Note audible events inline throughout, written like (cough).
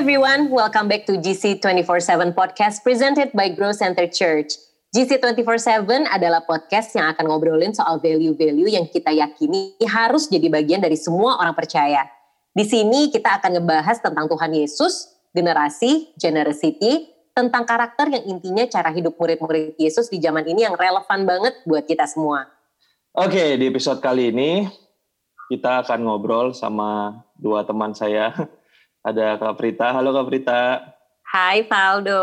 everyone, welcome back to GC 24/7 podcast presented by Grow Center Church. GC 24/7 adalah podcast yang akan ngobrolin soal value-value yang kita yakini harus jadi bagian dari semua orang percaya. Di sini kita akan ngebahas tentang Tuhan Yesus, generasi, generosity, tentang karakter yang intinya cara hidup murid-murid Yesus di zaman ini yang relevan banget buat kita semua. Oke, di episode kali ini kita akan ngobrol sama dua teman saya. Ada Kak Prita. Halo Kak Prita. Hai Faldo.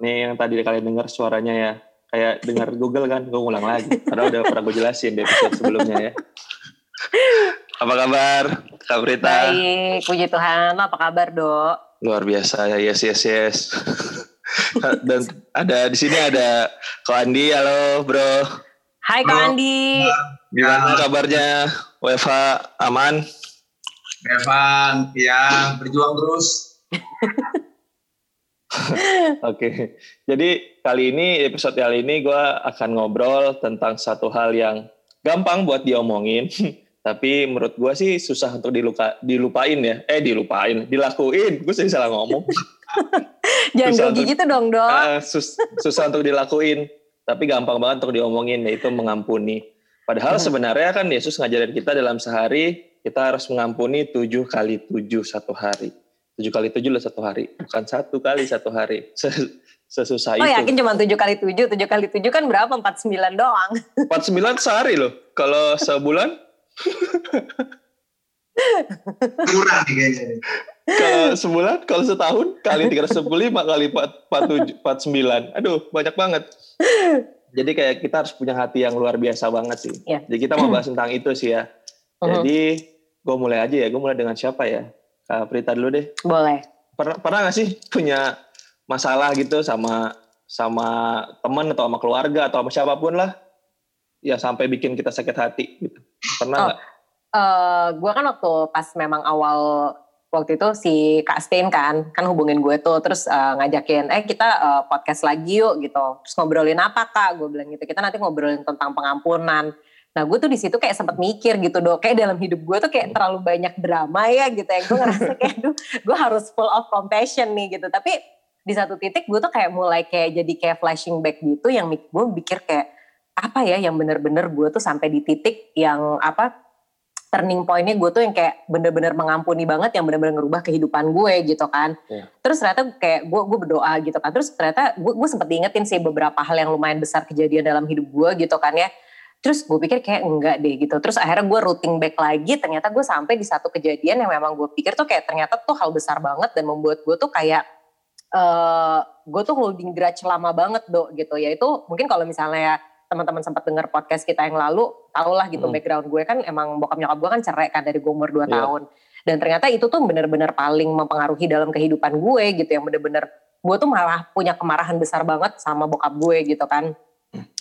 Nih yang tadi kalian dengar suaranya ya. Kayak dengar (laughs) Google kan, gue ulang lagi. Karena udah pernah gue jelasin di episode sebelumnya ya. Apa kabar Kak Prita? Baik, puji Tuhan. Apa kabar dok? Luar biasa ya, yes yes yes. (laughs) Dan ada di sini ada Ko Andi, halo bro. Hai Kak Andi. Gimana kabarnya? WFH aman? Evan, ya berjuang terus. (laughs) Oke, jadi kali ini episode kali ini gue akan ngobrol tentang satu hal yang gampang buat diomongin, (laughs) tapi menurut gue sih susah untuk diluka, dilupain ya. Eh dilupain, dilakuin. Gue sih salah ngomong. (laughs) Jangan Susah untuk- gitu dong dok. Ah, sus- susah untuk dilakuin, tapi gampang banget untuk diomongin yaitu mengampuni. Padahal Hmm. sebenarnya kan Yesus ngajarin kita dalam sehari kita harus mengampuni tujuh kali tujuh satu hari. Tujuh kali tujuh lah satu hari, bukan satu kali satu hari. (laughs) Se- Sesusah Oh itu. yakin cuma 7 kali 7, 7 kali 7 kan berapa? 49 doang. (laughs) 49 sehari loh. Kalau sebulan, Kurang nih kayaknya. kalau sebulan, kalau setahun kali 365 kali 47, 49. Aduh, banyak banget. Jadi kayak kita harus punya hati yang luar biasa banget sih. Iya. Jadi kita mau bahas tentang itu sih ya. Mhm. Jadi gue mulai aja ya. Gue mulai dengan siapa ya? Kak Prita dulu deh. Boleh. Pernah pernah gak sih punya masalah gitu sama sama teman atau sama keluarga atau sama siapa pun lah? Ya sampai bikin kita sakit hati gitu. Pernah Oh. nggak? eh gue kan waktu pas memang awal waktu itu si Kak Stein kan kan hubungin gue tuh terus eh, ngajakin eh kita eh, podcast lagi yuk gitu terus ngobrolin apa kak gue bilang gitu kita nanti ngobrolin tentang pengampunan nah gue tuh di situ kayak sempat mikir gitu dok. Kayak dalam hidup gue tuh kayak terlalu banyak drama ya gitu ya. Gue ngerasa kayak duh gue harus full of compassion nih gitu. Tapi di satu titik gue tuh kayak mulai kayak jadi kayak flashing back gitu yang mik- gue pikir kayak apa ya yang bener-bener gue tuh sampai di titik yang apa turning pointnya gue tuh yang kayak bener-bener mengampuni banget yang bener-bener ngerubah kehidupan gue gitu kan. Iya. terus ternyata kayak gue gue berdoa gitu kan. Terus ternyata gue gue sempet diingetin sih beberapa hal yang lumayan besar kejadian dalam hidup gue gitu kan ya terus gue pikir kayak enggak deh gitu. Terus akhirnya gue routing back lagi ternyata gue sampai di satu kejadian yang memang gue pikir tuh kayak ternyata tuh hal besar banget dan membuat gue tuh kayak eh gue tuh holding grudge lama banget do gitu. Yaitu mungkin kalau misalnya teman-teman sempat dengar podcast kita yang lalu tau lah gitu Hmm. background gue. Kan emang bokap nyokap gue kan cerai kan dari gue umur 2 Iya. tahun. Dan ternyata itu tuh bener-bener paling mempengaruhi dalam kehidupan gue gitu. Yang bener-bener gue tuh malah punya kemarahan besar banget sama bokap gue gitu kan.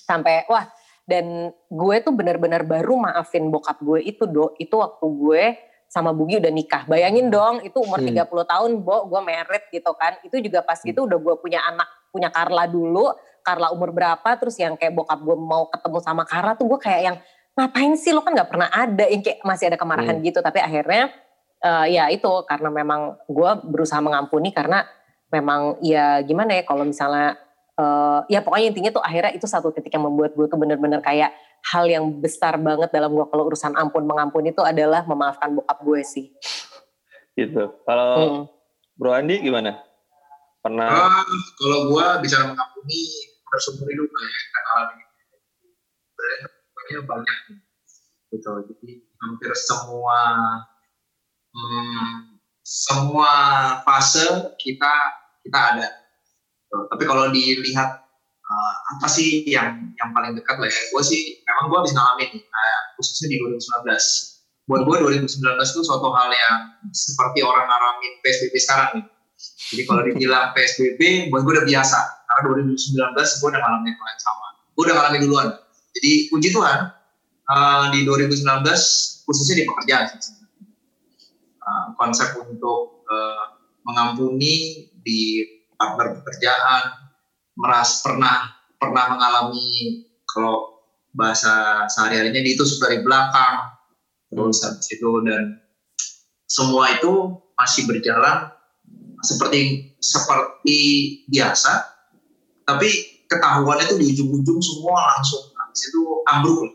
Sampai wah dan gue tuh bener-bener baru maafin bokap gue itu do. Itu waktu gue sama Bugi udah nikah. Bayangin dong itu umur Hmm. 30 tahun bo gue merit gitu kan. Itu juga pas gitu udah gue punya anak punya Carla dulu. Carla umur berapa terus yang kayak bokap gue mau ketemu sama Carla tuh gue kayak yang ngapain sih? Lo kan nggak pernah ada. Yang kayak masih ada kemarahan gitu. Tapi akhirnya eh, ya itu karena memang gue berusaha mengampuni karena memang ya gimana ya kalau misalnya eh, ya pokoknya intinya tuh akhirnya itu satu titik yang membuat gue tuh bener-bener kayak hal yang besar banget dalam gue kalau urusan ampun mengampuni itu adalah memaafkan bokap gue sih. Gitu. Kalau Hmm. Bro Andi gimana? Pernah? Ah, kalau gua bicara mengampuni hampir seumur hidup lah ya kan alami sebenarnya banyak banyak gitu jadi hampir semua hmm, semua fase kita kita ada Gitu. tapi kalau dilihat uh, apa sih yang yang paling dekat lah ya gue sih memang gue habis ngalamin kayak khususnya di 2019 buat gue 2019 itu suatu hal yang seperti orang ngalamin PSBB sekarang nih jadi kalau dibilang PSBB, buat gue udah biasa. Karena 2019 gue udah ngalamin hal yang sama. Gue udah ngalamin duluan. Jadi puji Tuhan, uh, di 2019 khususnya di pekerjaan. Uh, konsep untuk uh, mengampuni di partner pekerjaan, meras pernah pernah mengalami kalau bahasa sehari-harinya ditusuk dari belakang, terus habis itu dan semua itu masih berjalan seperti seperti biasa tapi ketahuan itu di ujung-ujung semua langsung habis itu ambruk.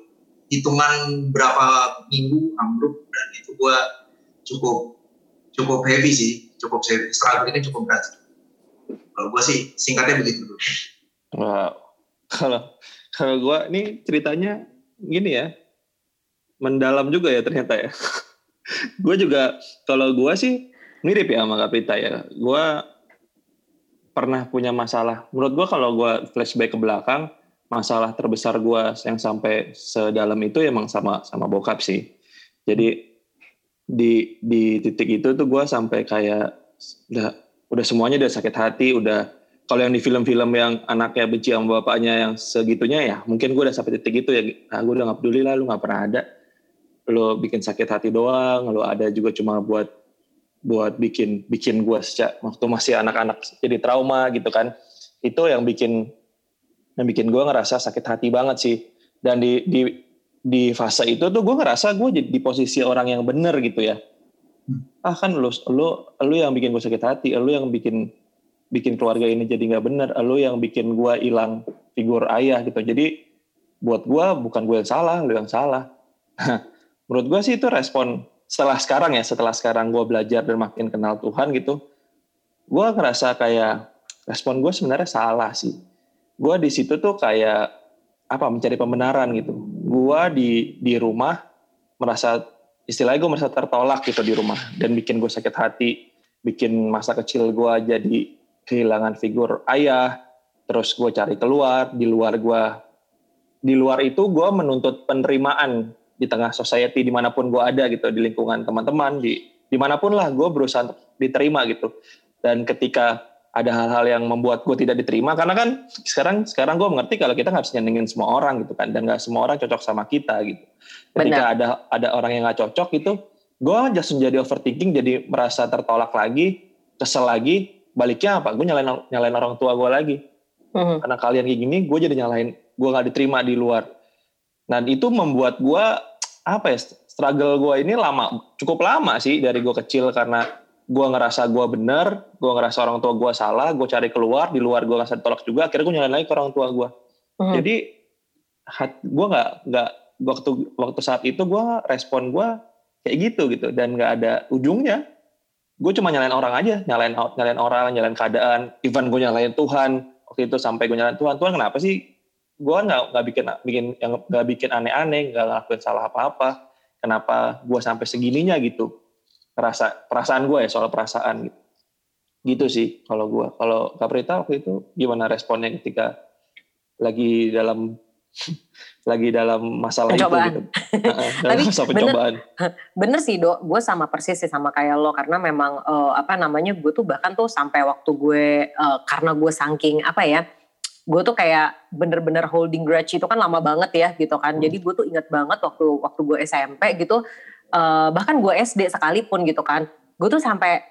Hitungan berapa minggu ambruk dan itu gue cukup cukup heavy sih cukup heavy. Struggle ini cukup berat kalau gue sih singkatnya begitu wow kalau kalau gue ini ceritanya gini ya mendalam juga ya ternyata ya (laughs) gue juga kalau gue sih mirip ya sama Kapita ya. Gue pernah punya masalah. Menurut gue kalau gue flashback ke belakang, masalah terbesar gue yang sampai sedalam itu emang sama sama bokap sih. Jadi di di titik itu tuh gue sampai kayak udah udah semuanya udah sakit hati, udah kalau yang di film-film yang anaknya benci sama bapaknya yang segitunya ya mungkin gue udah sampai titik itu ya. Nah, gue udah gak peduli lah lu gak pernah ada. Lo bikin sakit hati doang lo ada juga cuma buat buat bikin bikin gue sejak waktu masih anak-anak jadi trauma gitu kan. Itu yang bikin yang bikin gue ngerasa sakit hati banget sih. Dan di di di fase itu tuh gue ngerasa gue di posisi orang yang bener gitu ya. Ah kan lu lu lu yang bikin gue sakit hati lu yang bikin bikin keluarga ini jadi nggak bener lu yang bikin gue hilang figur ayah gitu. Jadi buat gue bukan gue yang salah lu yang salah. (laughs) Menurut gue sih itu respon setelah sekarang ya setelah sekarang gue belajar dan makin kenal Tuhan gitu gue ngerasa kayak respon gue sebenarnya salah sih. Gue di situ tuh kayak apa mencari pembenaran gitu. Gue di di rumah merasa istilahnya gue merasa tertolak gitu di rumah dan bikin gue sakit hati bikin masa kecil gue jadi kehilangan figur ayah terus gue cari keluar di luar gue di luar itu gue menuntut penerimaan di tengah society di mana pun gue ada gitu di lingkungan teman-teman di di mana pun lah gue berusaha diterima gitu. Dan ketika ada hal-hal yang membuat gue tidak diterima. Karena kan sekarang sekarang gue mengerti kalau kita nggak bisa nyenengin semua orang gitu kan. Dan nggak semua orang cocok sama kita gitu. Ketika Benar. ada ada orang yang nggak cocok itu gue just menjadi overthinking jadi merasa tertolak lagi kesel lagi. Baliknya apa? Gue nyalain nyalain orang tua gue lagi. Uh-huh. karena kalian kayak gini gue jadi nyalain gue nggak diterima di luar. Dan itu membuat gue apa ya struggle gue ini lama cukup lama sih dari gue kecil karena gue ngerasa gue bener, gue ngerasa orang tua gue salah, gue cari keluar di luar gue nggak ditolak juga, akhirnya gue nyalain lagi ke orang tua gue. Hmm. Jadi gue nggak nggak waktu waktu saat itu gue respon gue kayak gitu gitu dan nggak ada ujungnya. Gue cuma nyalain orang aja, nyalain nyalain orang, nyalain keadaan, even gue nyalain Tuhan waktu itu sampai gue nyalain Tuhan, Tuhan kenapa sih gue nggak nggak bikin bikin yang nggak bikin aneh-aneh nggak ngelakuin salah apa-apa kenapa gue sampai segininya gitu perasa perasaan gue ya soal perasaan gitu gitu sih kalau gue kalau Kaprita waktu itu gimana responnya ketika lagi dalam (laughs) lagi dalam masalah pencobaan. itu gitu. (laughs) Tapi masa pencobaan. Bener, (laughs) bener sih dok, gue sama persis sih sama kayak lo karena memang uh, apa namanya gue tuh bahkan tuh sampai waktu gue uh, karena gue saking apa ya gue tuh kayak bener-bener holding grudge itu kan lama banget ya gitu kan. Hmm. Jadi gue tuh inget banget waktu waktu gue SMP gitu, uh, bahkan gue SD sekalipun gitu kan. Gue tuh sampai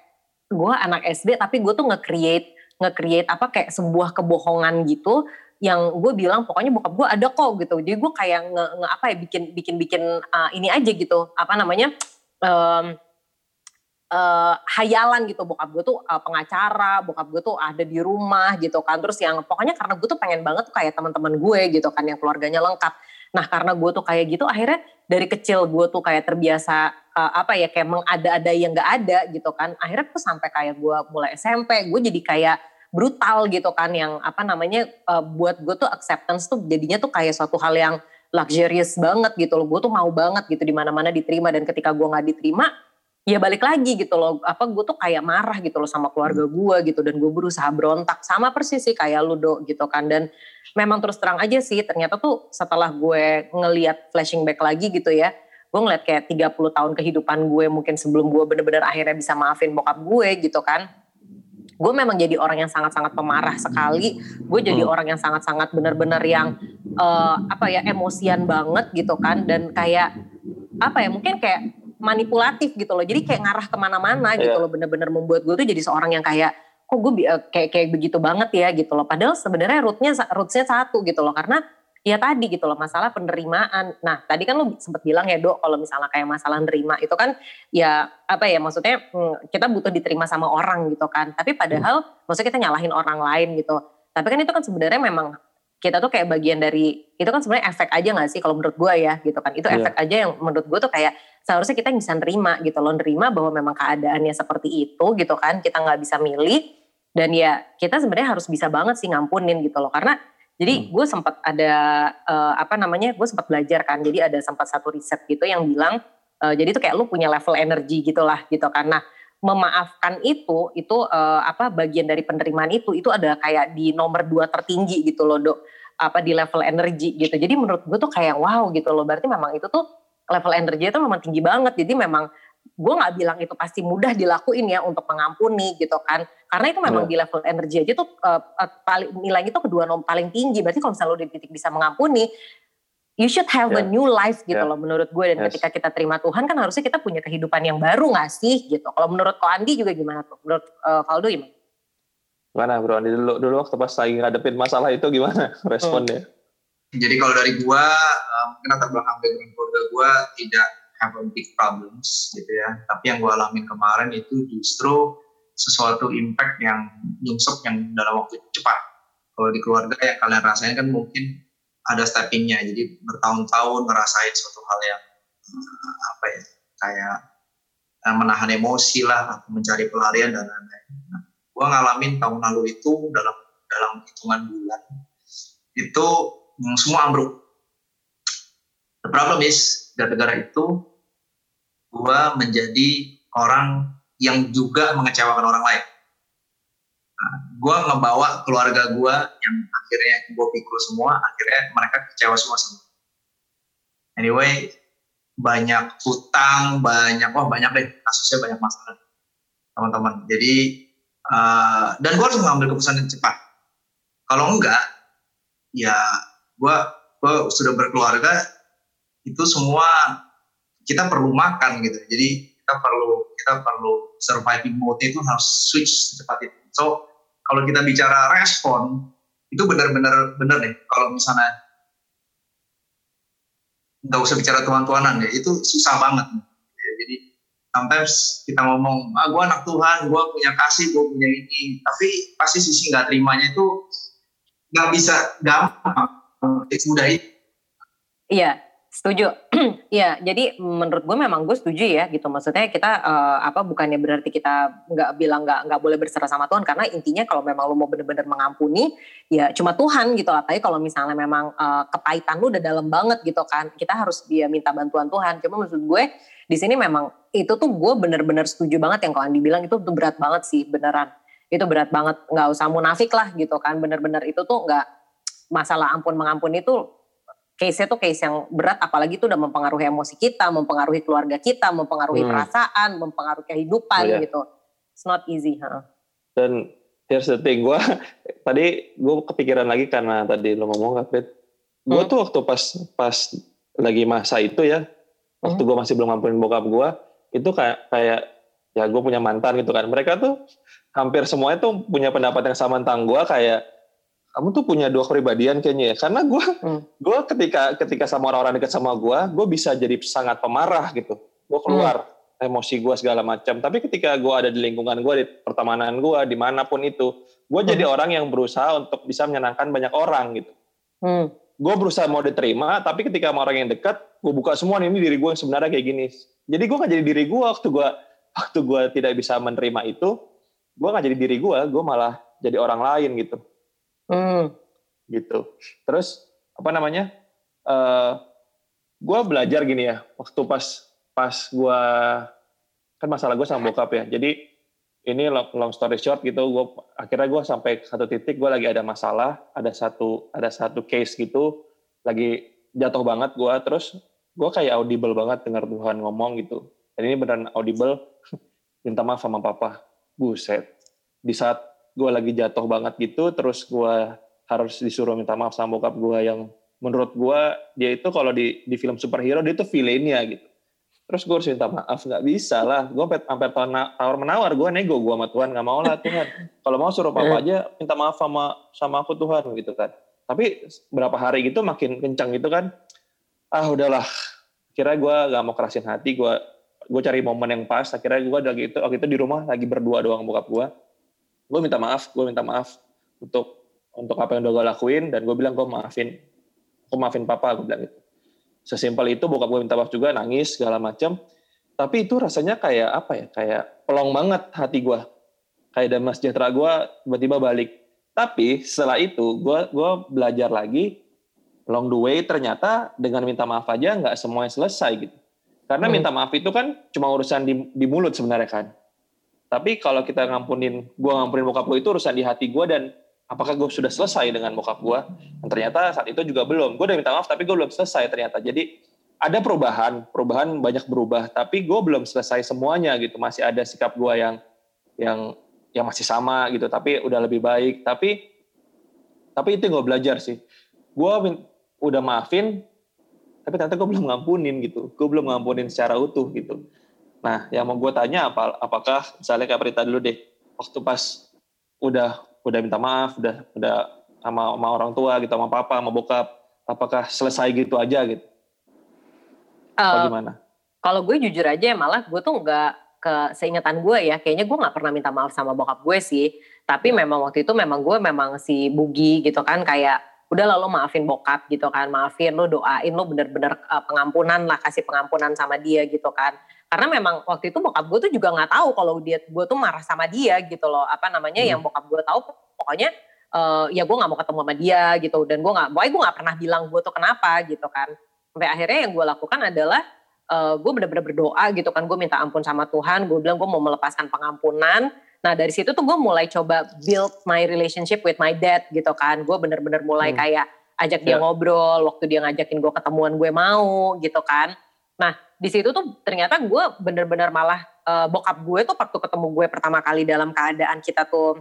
gue anak SD tapi gue tuh nge-create nge-create apa kayak sebuah kebohongan gitu yang gue bilang pokoknya bokap gue ada kok gitu. Jadi gue kayak nge, nge apa ya bikin bikin bikin uh, ini aja gitu. Apa namanya? Um, uh, hayalan gitu bokap gue tuh uh, pengacara bokap gue tuh ada di rumah gitu kan terus yang pokoknya karena gue tuh pengen banget tuh kayak teman-teman gue gitu kan yang keluarganya lengkap nah karena gue tuh kayak gitu akhirnya dari kecil gue tuh kayak terbiasa uh, apa ya kayak mengada-ada yang gak ada gitu kan. Akhirnya tuh sampai kayak gue mulai SMP gue jadi kayak brutal gitu kan yang apa namanya uh, buat gue tuh acceptance tuh jadinya tuh kayak suatu hal yang luxurious banget gitu loh. Gue tuh mau banget gitu di mana-mana diterima. Dan ketika gue nggak diterima ya balik lagi gitu loh apa gue tuh kayak marah gitu loh sama keluarga hmm. gue gitu dan gue berusaha berontak sama persis sih kayak Ludo gitu kan dan memang terus terang aja sih ternyata tuh setelah gue ngeliat flashing back lagi gitu ya gue ngeliat kayak 30 tahun kehidupan gue mungkin sebelum gue bener-bener akhirnya bisa maafin bokap gue gitu kan gue memang jadi orang yang sangat-sangat pemarah sekali gue jadi hmm. orang yang sangat-sangat bener-bener yang uh, apa ya emosian banget gitu kan dan kayak apa ya mungkin kayak manipulatif gitu loh. Jadi kayak ngarah ke mana-mana gitu yeah. loh. Bener-bener membuat gue tuh jadi seorang yang kayak kok gue kayak kayak begitu banget ya gitu loh. Padahal sebenarnya rootnya rootsnya satu gitu loh. Karena ya tadi gitu loh masalah penerimaan. Nah tadi kan lu sempat bilang ya dok kalau misalnya kayak masalah nerima itu kan ya apa ya maksudnya hmm, kita butuh diterima sama orang gitu kan. Tapi padahal hmm. maksudnya kita nyalahin orang lain gitu. Tapi kan itu kan sebenarnya memang kita tuh kayak bagian dari itu kan sebenarnya efek aja gak sih kalau menurut gue ya gitu kan itu yeah. efek aja yang menurut gue tuh kayak seharusnya kita bisa nerima gitu loh nerima bahwa memang keadaannya seperti itu gitu kan kita nggak bisa milih dan ya kita sebenarnya harus bisa banget sih ngampunin gitu loh karena jadi hmm. gue sempat ada uh, apa namanya, gue sempat belajar kan. Jadi ada sempat satu riset gitu yang bilang, uh, jadi itu kayak lu punya level energi gitulah gitu. Karena memaafkan itu, itu uh, apa bagian dari penerimaan itu, itu ada kayak di nomor dua tertinggi gitu loh dok. Apa di level energi gitu. Jadi menurut gue tuh kayak wow gitu loh. Berarti memang itu tuh level energi itu memang tinggi banget. Jadi memang gue nggak bilang itu pasti mudah dilakuin ya untuk mengampuni gitu kan karena itu memang yeah. di level energi aja tuh uh, uh, paling nilainya itu kedua nomor paling tinggi berarti kalau misalnya lo di titik bisa mengampuni you should have yeah. a new life gitu yeah. loh menurut gue dan yes. ketika kita terima Tuhan kan harusnya kita punya kehidupan yang baru gak sih gitu kalau menurut ko Andi juga gimana tuh menurut uh, Valdo gimana? Gimana bro Andi dulu dulu waktu pas lagi ngadepin masalah itu gimana (laughs) responnya? Hmm. Jadi kalau dari gua um, mungkin latar belakang background keluarga gua tidak have a big problems gitu ya. Tapi yang gue alamin kemarin itu justru sesuatu impact yang nyungsep yang dalam waktu cepat. Kalau di keluarga yang kalian rasain kan mungkin ada steppingnya. Jadi bertahun-tahun ngerasain suatu hal yang uh, apa ya kayak uh, menahan emosi lah atau mencari pelarian dan lain-lain. Nah, gue ngalamin tahun lalu itu dalam dalam hitungan bulan itu semua ambruk. The problem is gara-gara itu gue menjadi orang yang juga mengecewakan orang lain. Nah, gue ngebawa keluarga gue yang akhirnya gue pikul semua, akhirnya mereka kecewa semua sama. Anyway, banyak hutang, banyak, wah banyak deh kasusnya banyak masalah teman-teman. Jadi uh, dan gue harus mengambil keputusan yang cepat. Kalau enggak, ya gue gue sudah berkeluarga itu semua kita perlu makan gitu. Jadi kita perlu kita perlu surviving mode itu harus switch secepat itu. So kalau kita bicara respon itu benar-benar benar nih. Kalau misalnya nggak usah bicara tuan-tuanan ya itu susah banget. Jadi sometimes kita ngomong ah gue anak Tuhan gue punya kasih gue punya ini. Tapi pasti sisi nggak terimanya itu nggak bisa gampang mudah itu iya Setuju. (clears throat) Iya, jadi menurut gue memang gue setuju ya gitu. Maksudnya kita uh, apa bukannya berarti kita nggak bilang nggak nggak boleh berserah sama Tuhan karena intinya kalau memang lo mau bener-bener mengampuni ya cuma Tuhan gitu. Apalagi kalau misalnya memang uh, kepahitan lu udah dalam banget gitu kan. Kita harus dia minta bantuan Tuhan. Cuma maksud gue di sini memang itu tuh gue bener-bener setuju banget yang kalau Andi bilang itu tuh berat banget sih beneran. Itu berat banget. Nggak usah munafik lah gitu kan. Bener-bener itu tuh nggak masalah ampun mengampuni itu case-nya tuh case yang berat apalagi itu udah mempengaruhi emosi kita, mempengaruhi keluarga kita, mempengaruhi hmm. perasaan, mempengaruhi kehidupan oh, yeah. gitu. It's not easy, huh? Dan here's the thing, gue (laughs) tadi gue kepikiran lagi karena tadi lo ngomong Kapit, gue hmm. tuh waktu pas pas lagi masa itu ya, waktu hmm. gue masih belum ngampunin bokap gue, itu kayak kayak ya gue punya mantan gitu kan, mereka tuh hampir semuanya tuh punya pendapat yang sama tentang gue kayak kamu tuh punya dua kepribadian kayaknya ya karena gue hmm. gue ketika ketika sama orang-orang dekat sama gue gue bisa jadi sangat pemarah gitu gue keluar hmm. emosi gue segala macam tapi ketika gue ada di lingkungan gue di pertemanan gue di mana pun itu gue hmm. jadi orang yang berusaha untuk bisa menyenangkan banyak orang gitu hmm. gue berusaha mau diterima tapi ketika sama orang yang dekat gue buka semua nih, ini diri gue yang sebenarnya kayak gini jadi gue nggak jadi diri gue waktu gue waktu gue tidak bisa menerima itu gue nggak jadi diri gue gue malah jadi orang lain gitu Hmm. Gitu. Terus apa namanya? Uh, eh, gue belajar gini ya. Waktu pas pas gue kan masalah gue sama bokap ya. Jadi ini long, story short gitu. Gue akhirnya gue sampai satu titik gue lagi ada masalah. Ada satu ada satu case gitu. Lagi jatuh banget gue. Terus gue kayak audible banget dengar Tuhan ngomong gitu. Dan ini beneran audible. (laughs) Minta maaf sama papa. Buset. Di saat gue lagi jatuh banget gitu terus gue harus disuruh minta maaf sama bokap gue yang menurut gue dia itu kalau di di film superhero dia itu villainnya gitu. Terus gue harus minta maaf nggak bisa lah. Gue sampai sampai tawar menawar gue nego gue sama Tuhan nggak mau lah Tuhan. Kalau mau suruh papa aja minta maaf sama sama aku Tuhan gitu kan. Tapi berapa hari gitu makin kencang gitu kan. Ah udahlah. Kira gue gak mau kerasin hati gue gue cari momen yang pas. Akhirnya gue lagi itu waktu itu di rumah lagi berdua doang bokap gue gue minta maaf gue minta maaf untuk untuk apa yang udah gue lakuin dan gue bilang gue maafin gue maafin papa gue bilang gitu. Sesimpel itu bokap gue minta maaf juga nangis segala macam tapi itu rasanya kayak apa ya kayak pelong banget hati gue kayak damai sejahtera gue tiba-tiba balik. Tapi setelah itu gue gue belajar lagi long the way ternyata dengan minta maaf aja nggak semuanya selesai gitu. Karena hmm. minta maaf itu kan cuma urusan di, di mulut sebenarnya kan tapi kalau kita ngampunin gue ngampunin bokap gue itu urusan di hati gue dan apakah gue sudah selesai dengan bokap gue dan ternyata saat itu juga belum. Gue udah minta maaf tapi gue belum selesai ternyata. Jadi ada perubahan. Perubahan banyak berubah tapi gue belum selesai semuanya gitu. Masih ada sikap gue yang yang yang masih sama gitu tapi udah lebih baik. Tapi tapi itu gue belajar sih. Gue udah maafin tapi ternyata gue belum ngampunin gitu. Gue belum ngampunin secara utuh gitu nah yang mau gue tanya apa apakah misalnya kayak Prita dulu deh waktu pas udah udah minta maaf udah udah sama, sama orang tua gitu sama papa sama bokap apakah selesai gitu aja gitu? Uh, gimana? kalau gue jujur aja malah gue tuh nggak ke seingatan gue ya. Kayaknya gue nggak pernah minta maaf sama bokap gue sih. Tapi iya. memang waktu itu memang gue memang si bugi gitu kan kayak udah lalu maafin bokap gitu kan. Maafin lo doain lo bener-bener uh, pengampunan lah kasih pengampunan sama dia gitu kan karena memang waktu itu bokap gue tuh juga nggak tahu kalau dia gue tuh marah sama dia gitu loh. Apa namanya hmm. yang bokap gue tahu pokoknya uh, ya gue nggak mau ketemu sama dia gitu. Dan gue nggak boy gue nggak pernah bilang gue tuh kenapa gitu kan. Sampai akhirnya yang gue lakukan adalah uh, gue bener-bener berdoa gitu kan. Gue minta ampun sama Tuhan. Gue bilang gue mau melepaskan pengampunan. Nah dari situ tuh gue mulai coba build my relationship with my dad gitu kan. Gue bener-bener mulai hmm. kayak ajak dia yeah. ngobrol. Waktu dia ngajakin gue ketemuan gue mau gitu kan. Nah di situ tuh ternyata gue bener-bener malah uh, bokap gue tuh waktu ketemu gue pertama kali dalam keadaan kita tuh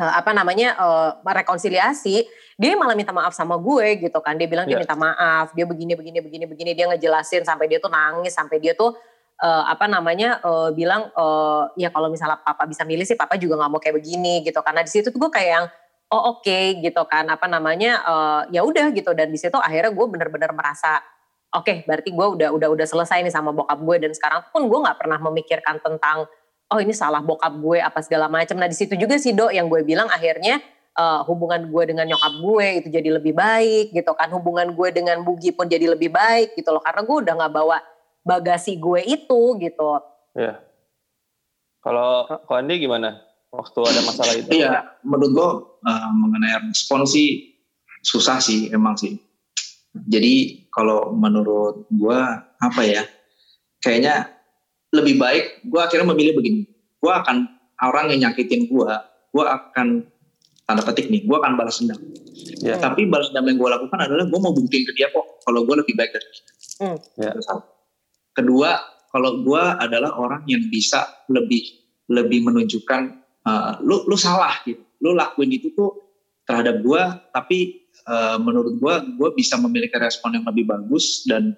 uh, apa namanya uh, rekonsiliasi dia malah minta maaf sama gue gitu kan dia bilang yeah. dia iya. minta maaf dia begini begini begini begini dia ngejelasin sampai dia tuh nangis sampai dia tuh uh, apa namanya uh, bilang uh, ya kalau misalnya papa bisa milih sih papa juga nggak mau kayak begini gitu karena di situ tuh gue kayak yang oh oke okay, gitu kan apa namanya uh, ya udah gitu dan di situ akhirnya gue bener-bener merasa oke okay, berarti gue udah udah udah selesai nih sama bokap gue dan sekarang pun gue nggak pernah memikirkan tentang oh ini salah bokap gue apa segala macam. Nah di situ juga sih dok yang gue bilang akhirnya uh, hubungan gue dengan nyokap gue itu jadi lebih baik gitu kan. Hubungan gue dengan Bugi pun jadi lebih baik gitu loh. Karena gue udah nggak bawa bagasi gue itu gitu. Ya. Kalau kau Andi gimana? Waktu ada masalah itu? Iya, menurut gue uh, mengenai respon sih susah sih emang sih. Jadi kalau menurut gue apa ya? Kayaknya lebih baik gue akhirnya memilih begini gue akan orang yang nyakitin gue gue akan tanda petik nih gue akan balas dendam yeah. tapi balas dendam yang gue lakukan adalah gue mau buktiin ke dia kok kalau gue lebih baik dari dia mm. yeah. kedua kalau gue adalah orang yang bisa lebih lebih menunjukkan uh, lu lu salah gitu lu lakuin itu tuh terhadap gue tapi uh, menurut gue gue bisa memiliki respon yang lebih bagus dan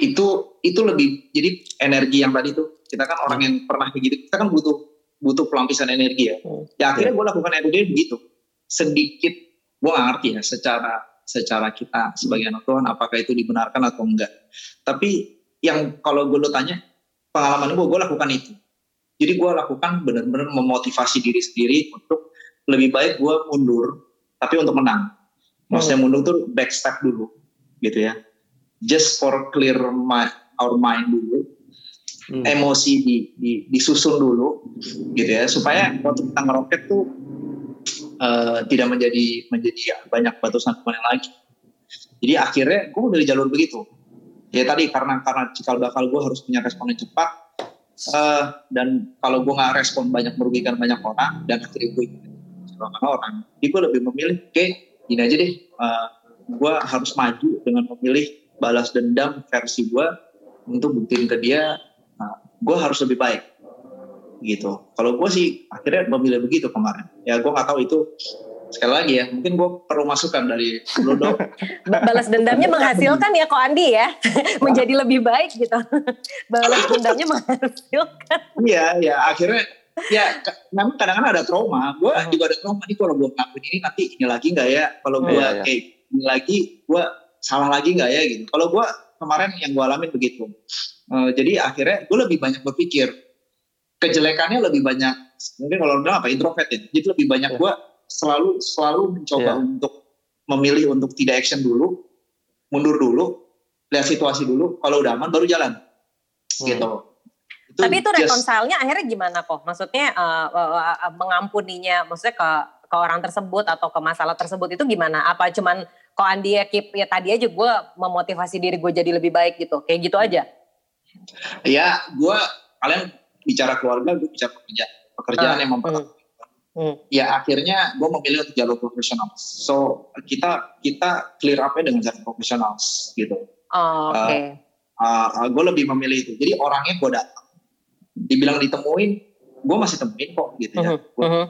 itu itu lebih jadi energi yang tadi tuh kita kan orang yang pernah begitu kita kan butuh butuh pelampiasan energi ya. Hmm. ya akhirnya gue lakukan everyday begitu. Sedikit gue gak ngerti ya secara secara kita sebagai anak Tuhan apakah itu dibenarkan atau enggak. Tapi yang kalau gue lo tanya pengalaman gue gue lakukan itu. Jadi gue lakukan benar-benar memotivasi diri sendiri untuk lebih baik gue mundur tapi untuk menang maksudnya hmm. mundur tuh back step dulu gitu ya. Just for clear my, our mind dulu. Hmm. emosi di, di, disusun dulu gitu ya. Supaya waktu kita ngeroket tuh uh, tidak menjadi menjadi banyak batu sangkutan lagi. Jadi akhirnya gue dari jalur begitu. Ya tadi karena karena cikal bakal gue harus punya respon yang cepat uh, dan kalau gue nggak respon banyak merugikan banyak orang dan akhirnya gue orang jadi gue lebih memilih okay, gini aja deh uh, eh, gue harus maju dengan memilih balas dendam versi gue untuk buktiin ke dia nah, gue harus lebih baik gitu. Kalau gue sih akhirnya memilih begitu kemarin. Ya gue nggak tahu itu sekali lagi ya mungkin gue perlu masukan dari Ludo (laughs) balas dendamnya menghasilkan ya kok Andi ya? (laughs) Menjadi lebih baik gitu. (laughs) Balas dendamnya menghasilkan. Iya ya akhirnya ya memang kadang-kadang ada trauma gue Hmm. juga ada trauma nih kalau gue ngelakuin ini nanti ini lagi nggak ya kalau gue Iya, iya. kayak ini lagi gue salah lagi nggak ya gitu kalau gue kemarin yang gue alamin begitu Eh, jadi akhirnya gue lebih banyak berpikir kejelekannya lebih banyak mungkin kalau udah apa introvert ya jadi lebih banyak Iya. gue selalu selalu mencoba Iya. untuk memilih untuk tidak action dulu mundur dulu lihat situasi dulu kalau udah aman baru jalan Hmm. gitu Tapi itu just- reconcile-nya akhirnya gimana kok? Maksudnya eh, eh, eh, mengampuninya, maksudnya ke ke orang tersebut atau ke masalah tersebut itu gimana? Apa cuman kok Andi ya keep ya tadi aja gue memotivasi diri gue jadi lebih baik gitu, kayak gitu aja? ya gue kalian bicara keluarga gue bicara pekerjaan pekerjaan Ah, yang mempertahankan Hmm. ya akhirnya gue memilih untuk jalur profesional so kita kita clear up-nya dengan jalur profesional gitu Oh, Oke. uh, gue lebih memilih itu jadi orangnya gue datang dibilang ditemuin gue masih temuin kok gitu ya. Mhm, Gua, mhm,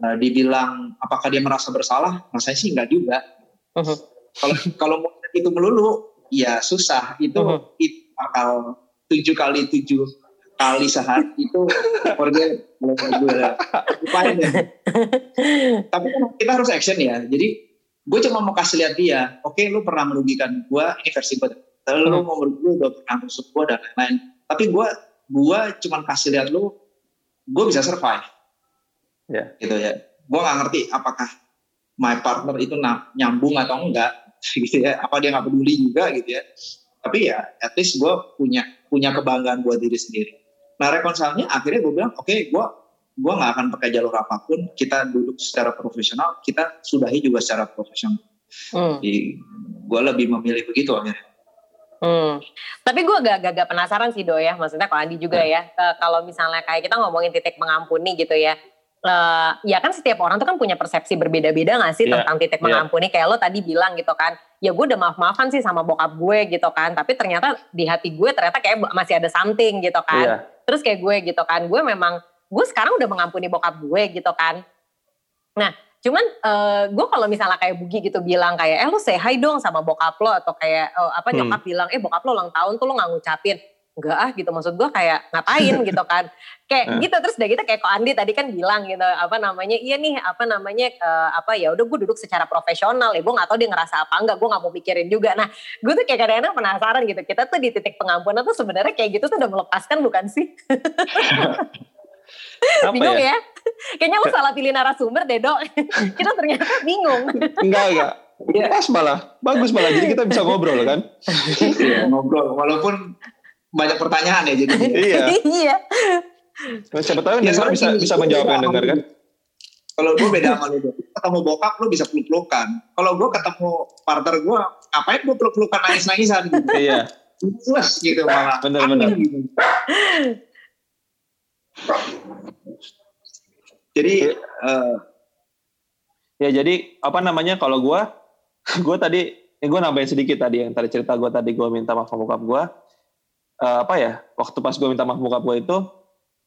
uh, dibilang apakah dia merasa bersalah? Rasanya sih enggak juga. Kalau kalau mau itu melulu ya susah. Itu Mhm. itu bakal tujuh kali tujuh kali sehari itu kalau gue lupain deh. tapi kan kita harus action ya. Jadi gue cuma mau kasih lihat dia oke lu pernah merugikan gue ini versi gue lu Hmm. mau merugikan gue udah pernah rusuk gue dan lain-lain. Tapi gue gue cuma kasih lihat lu gue bisa survive. Ya. gitu ya. Gue nggak ngerti apakah my partner itu nyambung atau enggak (laughs) gitu ya. Apa dia nggak peduli juga gitu ya. Tapi ya at least gue punya punya kebanggaan buat diri sendiri. Nah reconcile-nya akhirnya gue bilang oke gue gue nggak akan pakai jalur apa pun. Kita duduk secara profesional kita sudahi juga secara profesional. Hmm, Jadi gue lebih memilih begitu akhirnya hmm. Tapi gue agak-agak penasaran sih Do ya, maksudnya kalau Andi juga ya, eh, kalau misalnya kayak kita ngomongin titik mengampuni gitu ya, eh, ya kan setiap orang tuh kan punya persepsi berbeda-beda gak sih Iya, tentang titik iya. mengampuni, kayak lo tadi bilang gitu kan, ya gue udah maaf-maafan sih sama bokap gue gitu kan, tapi ternyata di hati gue ternyata kayak masih ada something gitu kan, Iya. terus kayak gue gitu kan, gue memang gue sekarang udah mengampuni bokap gue gitu kan. Nah, cuman eh, gue kalau misalnya kayak Bugi gitu bilang kayak, eh lu say hi dong sama bokap lo atau kayak eh, apa Hmm. nyokap bilang, eh bokap lo ulang tahun tuh lo nggak ngucapin. Enggak ah gitu maksud gue kayak ngapain (laughs) gitu kan. Kayak Hmm. gitu terus udah gitu kayak kok Andi tadi kan bilang gitu apa namanya iya nih apa namanya eh, apa ya udah gue duduk secara profesional ya gue nggak tahu dia ngerasa apa enggak gue nggak mau mikirin juga nah gue tuh kayak kadang-kadang penasaran gitu kita tuh di titik pengampunan tuh sebenarnya kayak gitu tuh udah melepaskan bukan sih (laughs) Apa bingung ya? ya, (laughs) Kayaknya lu salah pilih narasumber deh dok. (laughs) Kita ternyata bingung. Enggak, enggak. Pas malah. Bagus malah. Jadi kita bisa ngobrol kan? (laughs) Iya, ngobrol walaupun banyak pertanyaan ya jadi iya. iya. Siapa tahu yang Ya, bisa bisa menjawab yang dengar kan? Kalau gue beda sama lu, ketemu bokap lu bisa peluk-pelukan. Kalau gue ketemu partner gue, ngapain gue peluk-pelukan nangis-nangisan gitu. Iya. Plus gitu malah. Bener, Jadi eh, Ya jadi apa namanya kalau gue, (laughs) gue tadi, ini gue nambahin sedikit tadi yang tadi cerita gue tadi gue minta maaf sama bokap gue. Eh, apa ya? Waktu pas gue minta maaf sama bokap gue itu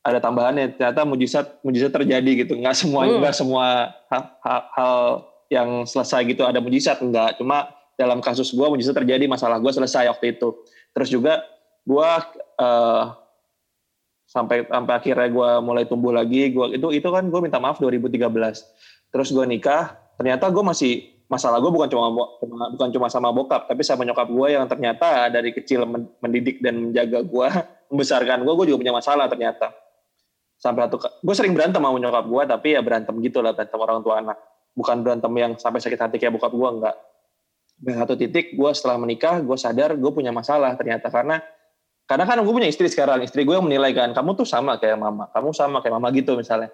ada tambahannya. Ternyata mujizat mujizat terjadi gitu. Nggak semua Hmm. nggak semua hal, hal- hal yang selesai gitu ada mujizat enggak. Cuma dalam kasus gue mujizat terjadi masalah gue selesai waktu itu. Terus juga gue eh, sampai sampai akhirnya gue mulai tumbuh lagi. Gue itu itu kan gue minta maaf 2013 terus gue nikah ternyata gue masih masalah gue bukan cuma bukan cuma sama bokap tapi sama nyokap gue yang ternyata dari kecil men- mendidik dan menjaga gue (laughs) membesarkan gue gue juga punya masalah ternyata. Sampai satu gue sering berantem sama nyokap gue tapi ya berantem gitu lah berantem orang tua anak. Bukan berantem yang sampai sakit hati kayak bokap gue enggak. Dan satu titik gue setelah menikah gue sadar gue punya masalah ternyata karena karena kan gue punya istri sekarang istri gue yang menilai kan kamu tuh sama kayak mama kamu sama kayak mama gitu misalnya.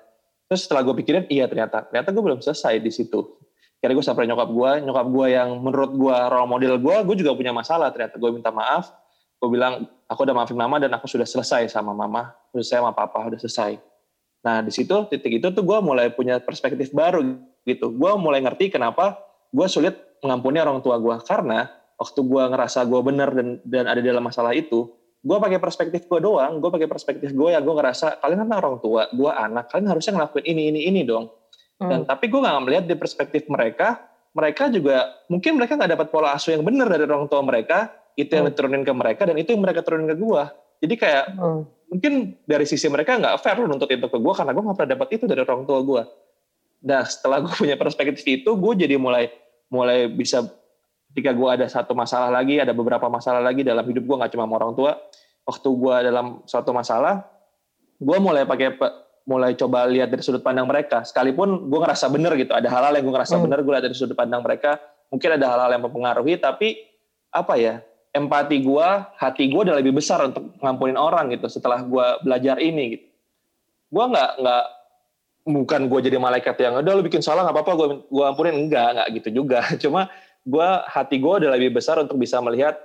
Terus setelah gue pikirin iya ternyata ternyata gue belum selesai di situ. Karena gue sampai nyokap gue nyokap gue yang menurut gue role model gue gue juga punya masalah. Ternyata gue minta maaf gue bilang aku udah maafin mama dan aku sudah selesai sama mama udah selesai sama papa udah selesai. Nah di situ titik itu tuh gue mulai punya perspektif baru gitu. Gue mulai ngerti kenapa gue sulit mengampuni orang tua gue. Karena waktu gue ngerasa gue benar dan dan ada dalam masalah itu gue pakai perspektif gue doang gue pakai perspektif gue ya gue ngerasa kalian kan orang tua gue anak kalian harusnya ngelakuin ini ini ini dong dan tapi gue nggak melihat di perspektif mereka mereka juga mungkin mereka nggak dapat pola asuh yang benar dari orang tua mereka itu yang Hmm. diturunin ke mereka dan itu yang mereka turunin ke gue jadi kayak Hmm. mungkin dari sisi mereka nggak fair loh nuntut itu ke gue karena gue nggak pernah dapat itu dari orang tua gue. Nah setelah gue punya perspektif itu, gue jadi mulai mulai bisa ketika gue ada satu masalah lagi, ada beberapa masalah lagi dalam hidup gue nggak cuma sama orang tua. Waktu gue dalam suatu masalah, gue mulai pakai mulai coba lihat dari sudut pandang mereka. Sekalipun gue ngerasa bener gitu, ada hal-hal yang gue ngerasa hmm. bener, gue lihat dari sudut pandang mereka. Mungkin ada hal-hal yang mempengaruhi, tapi apa ya? empati gue, hati gue udah lebih besar untuk ngampunin orang gitu setelah gue belajar ini gitu. Gue nggak nggak bukan gue jadi malaikat yang udah lu bikin salah nggak apa-apa gue gue ampunin enggak nggak gitu juga. (laughs) Cuma gue hati gue udah lebih besar untuk bisa melihat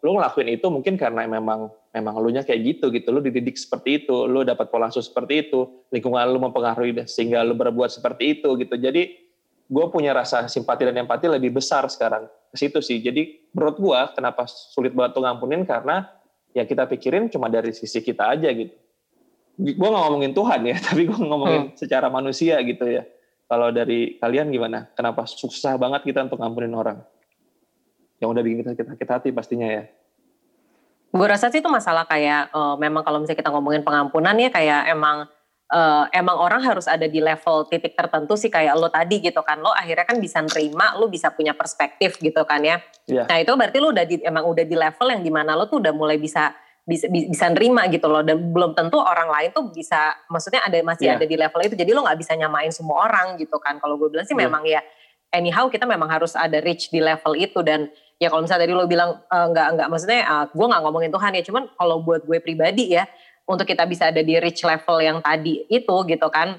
lu ngelakuin itu mungkin karena memang memang lu nya kayak gitu gitu lu dididik seperti itu lu dapat pola asuh seperti itu lingkungan lu mempengaruhi sehingga lu berbuat seperti itu gitu jadi gue punya rasa simpati dan empati lebih besar sekarang ke situ sih. Jadi menurut gua kenapa sulit banget tuh ngampunin karena ya kita pikirin cuma dari sisi kita aja gitu. Gua nggak ngomongin Tuhan ya, (laughs) tapi gua ngomongin hmm. secara manusia gitu ya. Kalau dari kalian gimana? Kenapa susah banget kita untuk ngampunin orang? Yang udah bikin kita sakit hati pastinya ya. Gue rasa sih itu masalah kayak uh, memang kalau misalnya kita ngomongin pengampunan ya kayak emang uh, emang orang harus ada di level titik tertentu sih kayak lo tadi gitu kan lo akhirnya kan bisa nerima lo bisa punya perspektif gitu kan ya yeah. nah itu berarti lo udah di, emang udah di level yang di mana lo tuh udah mulai bisa bisa bisa nerima gitu loh dan belum tentu orang lain tuh bisa maksudnya ada masih yeah. ada di level itu jadi lo nggak bisa nyamain semua orang gitu kan kalau gue bilang sih yeah. memang ya anyhow kita memang harus ada reach di level itu dan ya kalau misalnya tadi lo bilang uh, nggak nggak maksudnya uh, gue nggak ngomongin Tuhan ya cuman kalau buat gue pribadi ya untuk kita bisa ada di reach level yang tadi itu gitu kan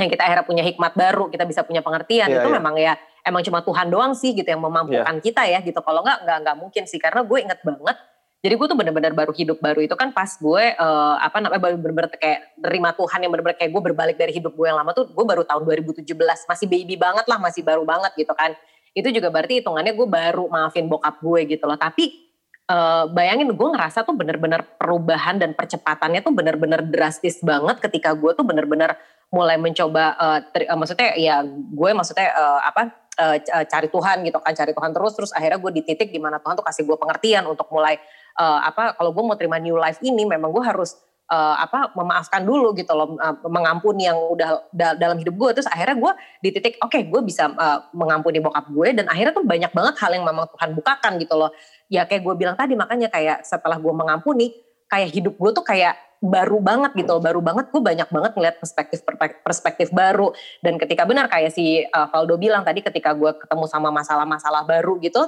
yang kita akhirnya punya hikmat baru kita bisa punya pengertian yeah, itu yeah. memang ya emang cuma Tuhan doang sih gitu yang memampukan yeah. kita ya gitu kalau nggak nggak nggak mungkin sih karena gue inget banget jadi gue tuh benar-benar baru hidup baru itu kan pas gue uh, apa namanya baru benar-benar kayak terima Tuhan yang benar-benar kayak gue berbalik dari hidup gue yang lama tuh gue baru tahun 2017 masih baby banget lah masih baru banget gitu kan. Itu juga berarti hitungannya gue baru maafin bokap gue gitu loh. Tapi uh, bayangin gue ngerasa tuh bener-bener perubahan dan percepatannya tuh bener-bener drastis banget ketika gue tuh bener-bener mulai mencoba uh, ter, uh, maksudnya ya gue maksudnya uh, apa uh, cari Tuhan gitu kan cari Tuhan terus terus akhirnya gue di titik di mana Tuhan tuh kasih gue pengertian untuk mulai uh, apa kalau gue mau terima new life ini memang gue harus uh, apa memaafkan dulu gitu loh uh, mengampuni yang udah da dalam hidup gue terus akhirnya gue di titik oke okay, gue bisa uh, mengampuni bokap gue dan akhirnya tuh banyak banget hal yang memang Tuhan bukakan gitu loh. Ya kayak gue bilang tadi makanya kayak setelah gue mengampuni kayak hidup gue tuh kayak baru banget gitu baru banget. Gue banyak banget ngeliat perspektif perspektif baru. Dan ketika benar kayak si uh, Valdo bilang tadi ketika gue ketemu sama masalah-masalah baru gitu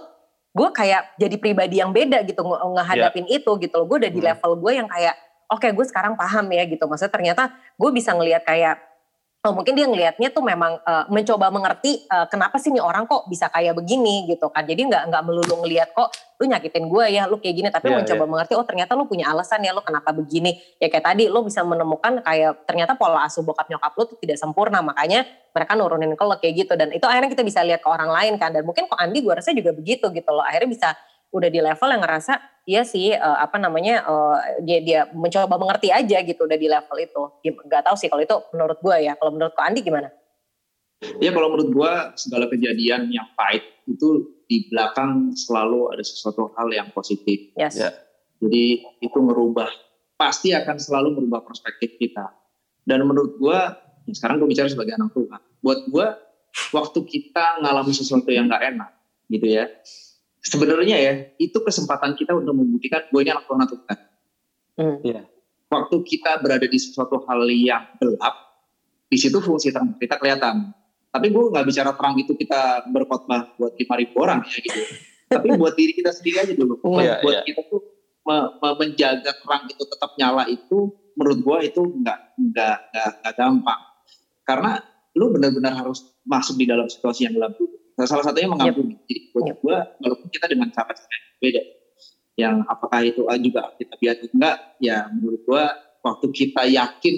gue kayak jadi pribadi yang beda gitu ngehadapin yeah. itu gitu loh gue udah di hmm. level gue yang kayak oke okay, gue sekarang paham ya gitu maksudnya ternyata gue bisa ngelihat kayak oh, mungkin dia ngelihatnya tuh memang uh, mencoba mengerti uh, kenapa sih nih orang kok bisa kayak begini gitu kan. Jadi nggak nggak melulu ngelihat kok lu nyakitin gue ya lu kayak gini. Tapi yeah, mencoba yeah. mengerti oh ternyata lu punya alasan ya lu kenapa begini. Ya kayak tadi lu bisa menemukan kayak ternyata pola asuh bokap nyokap lu tuh tidak sempurna. Makanya mereka nurunin ke lo kayak gitu. Dan itu akhirnya kita bisa lihat ke orang lain kan. Dan mungkin kok Andi gue rasa juga begitu gitu loh. Akhirnya bisa udah di level yang ngerasa iya sih uh, apa namanya uh, dia dia mencoba mengerti aja gitu udah di level itu. Nggak tahu sih kalau itu menurut gue ya. Kalau menurut Andi gimana? Ya kalau menurut gue segala kejadian yang pahit itu di belakang selalu ada sesuatu hal yang positif. Yes. ya. jadi itu merubah pasti akan selalu merubah perspektif kita. Dan menurut gue ya sekarang gue bicara sebagai anak Tuhan buat gue waktu kita ngalami sesuatu yang gak enak gitu ya sebenarnya ya itu kesempatan kita untuk membuktikan gue ini anak Tuhan atau bukan. Hmm. Ya. Waktu kita berada di sesuatu hal yang gelap, di situ fungsi terang kita kelihatan. Tapi gue nggak bicara terang itu kita berkhotbah buat lima ribu orang ya gitu. (laughs) Tapi buat diri kita sendiri aja dulu. Oh, buat, iya, buat iya. kita tuh me, me, menjaga terang itu tetap nyala itu menurut gue itu nggak nggak nggak gampang. Karena lu benar-benar harus masuk di dalam situasi yang gelap dulu Nah, salah satunya mengampuni. Yep. Jadi buat yep. gue, walaupun kita dengan cara cara yang beda, yang apakah itu juga kita biar enggak, ya menurut gue waktu kita yakin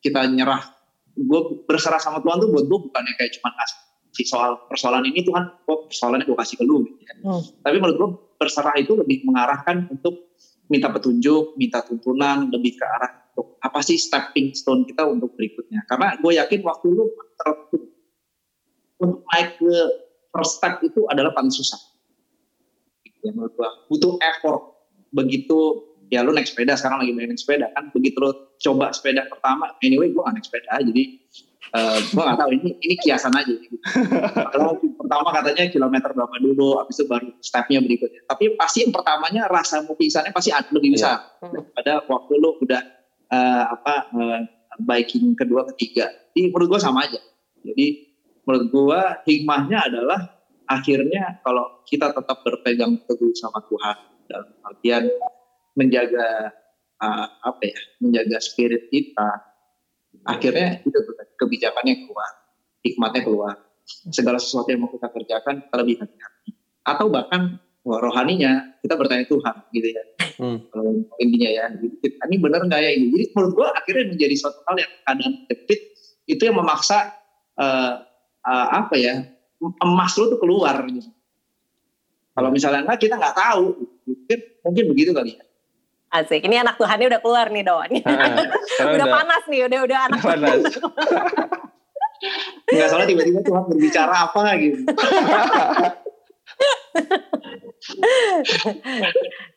kita nyerah, gue berserah sama Tuhan tuh buat gue bukannya kayak cuma ngasih soal persoalan ini Tuhan, kok persoalannya gue kasih ke lu. Gitu ya. Hmm. Tapi menurut gue berserah itu lebih mengarahkan untuk minta petunjuk, minta tuntunan, lebih ke arah untuk apa sih stepping stone kita untuk berikutnya. Karena gue yakin waktu lu tertutup untuk naik ke first step itu adalah paling susah. Ya, menurut gua. Butuh effort. Begitu ya lu naik sepeda sekarang lagi main naik sepeda kan. Begitu lu coba sepeda pertama anyway gue gak naik sepeda. Jadi uh, gue gak tahu ini ini kiasan aja. Gitu. kalau pertama katanya kilometer berapa dulu habis itu baru stepnya berikutnya. Tapi pasti yang pertamanya rasa mau pingsannya pasti lebih besar. Yeah. pada waktu lu udah uh, apa uh, biking kedua ketiga. Ini menurut gue sama aja. Jadi menurut gue hikmahnya adalah akhirnya kalau kita tetap berpegang teguh sama Tuhan dalam artian menjaga uh, apa ya menjaga spirit kita akhirnya itu kebijakannya keluar hikmatnya keluar. Segala sesuatu yang mau kita kerjakan kita lebih hati-hati. Atau bahkan wah, rohaninya kita bertanya Tuhan gitu ya. Hmm. kalau intinya ya ini benar nggak ya ini? Jadi menurut gua akhirnya menjadi suatu hal yang kadang depit itu yang memaksa uh, uh, apa ya emas lu tuh keluar gitu kalau misalnya enggak kita nggak tahu mungkin mungkin begitu kali ya Asik. Ini anak Tuhannya udah keluar nih, Do. (laughs) udah, udah panas nih, udah udah anak panas. (laughs) Enggak salah tiba-tiba Tuhan berbicara apa gitu. (laughs)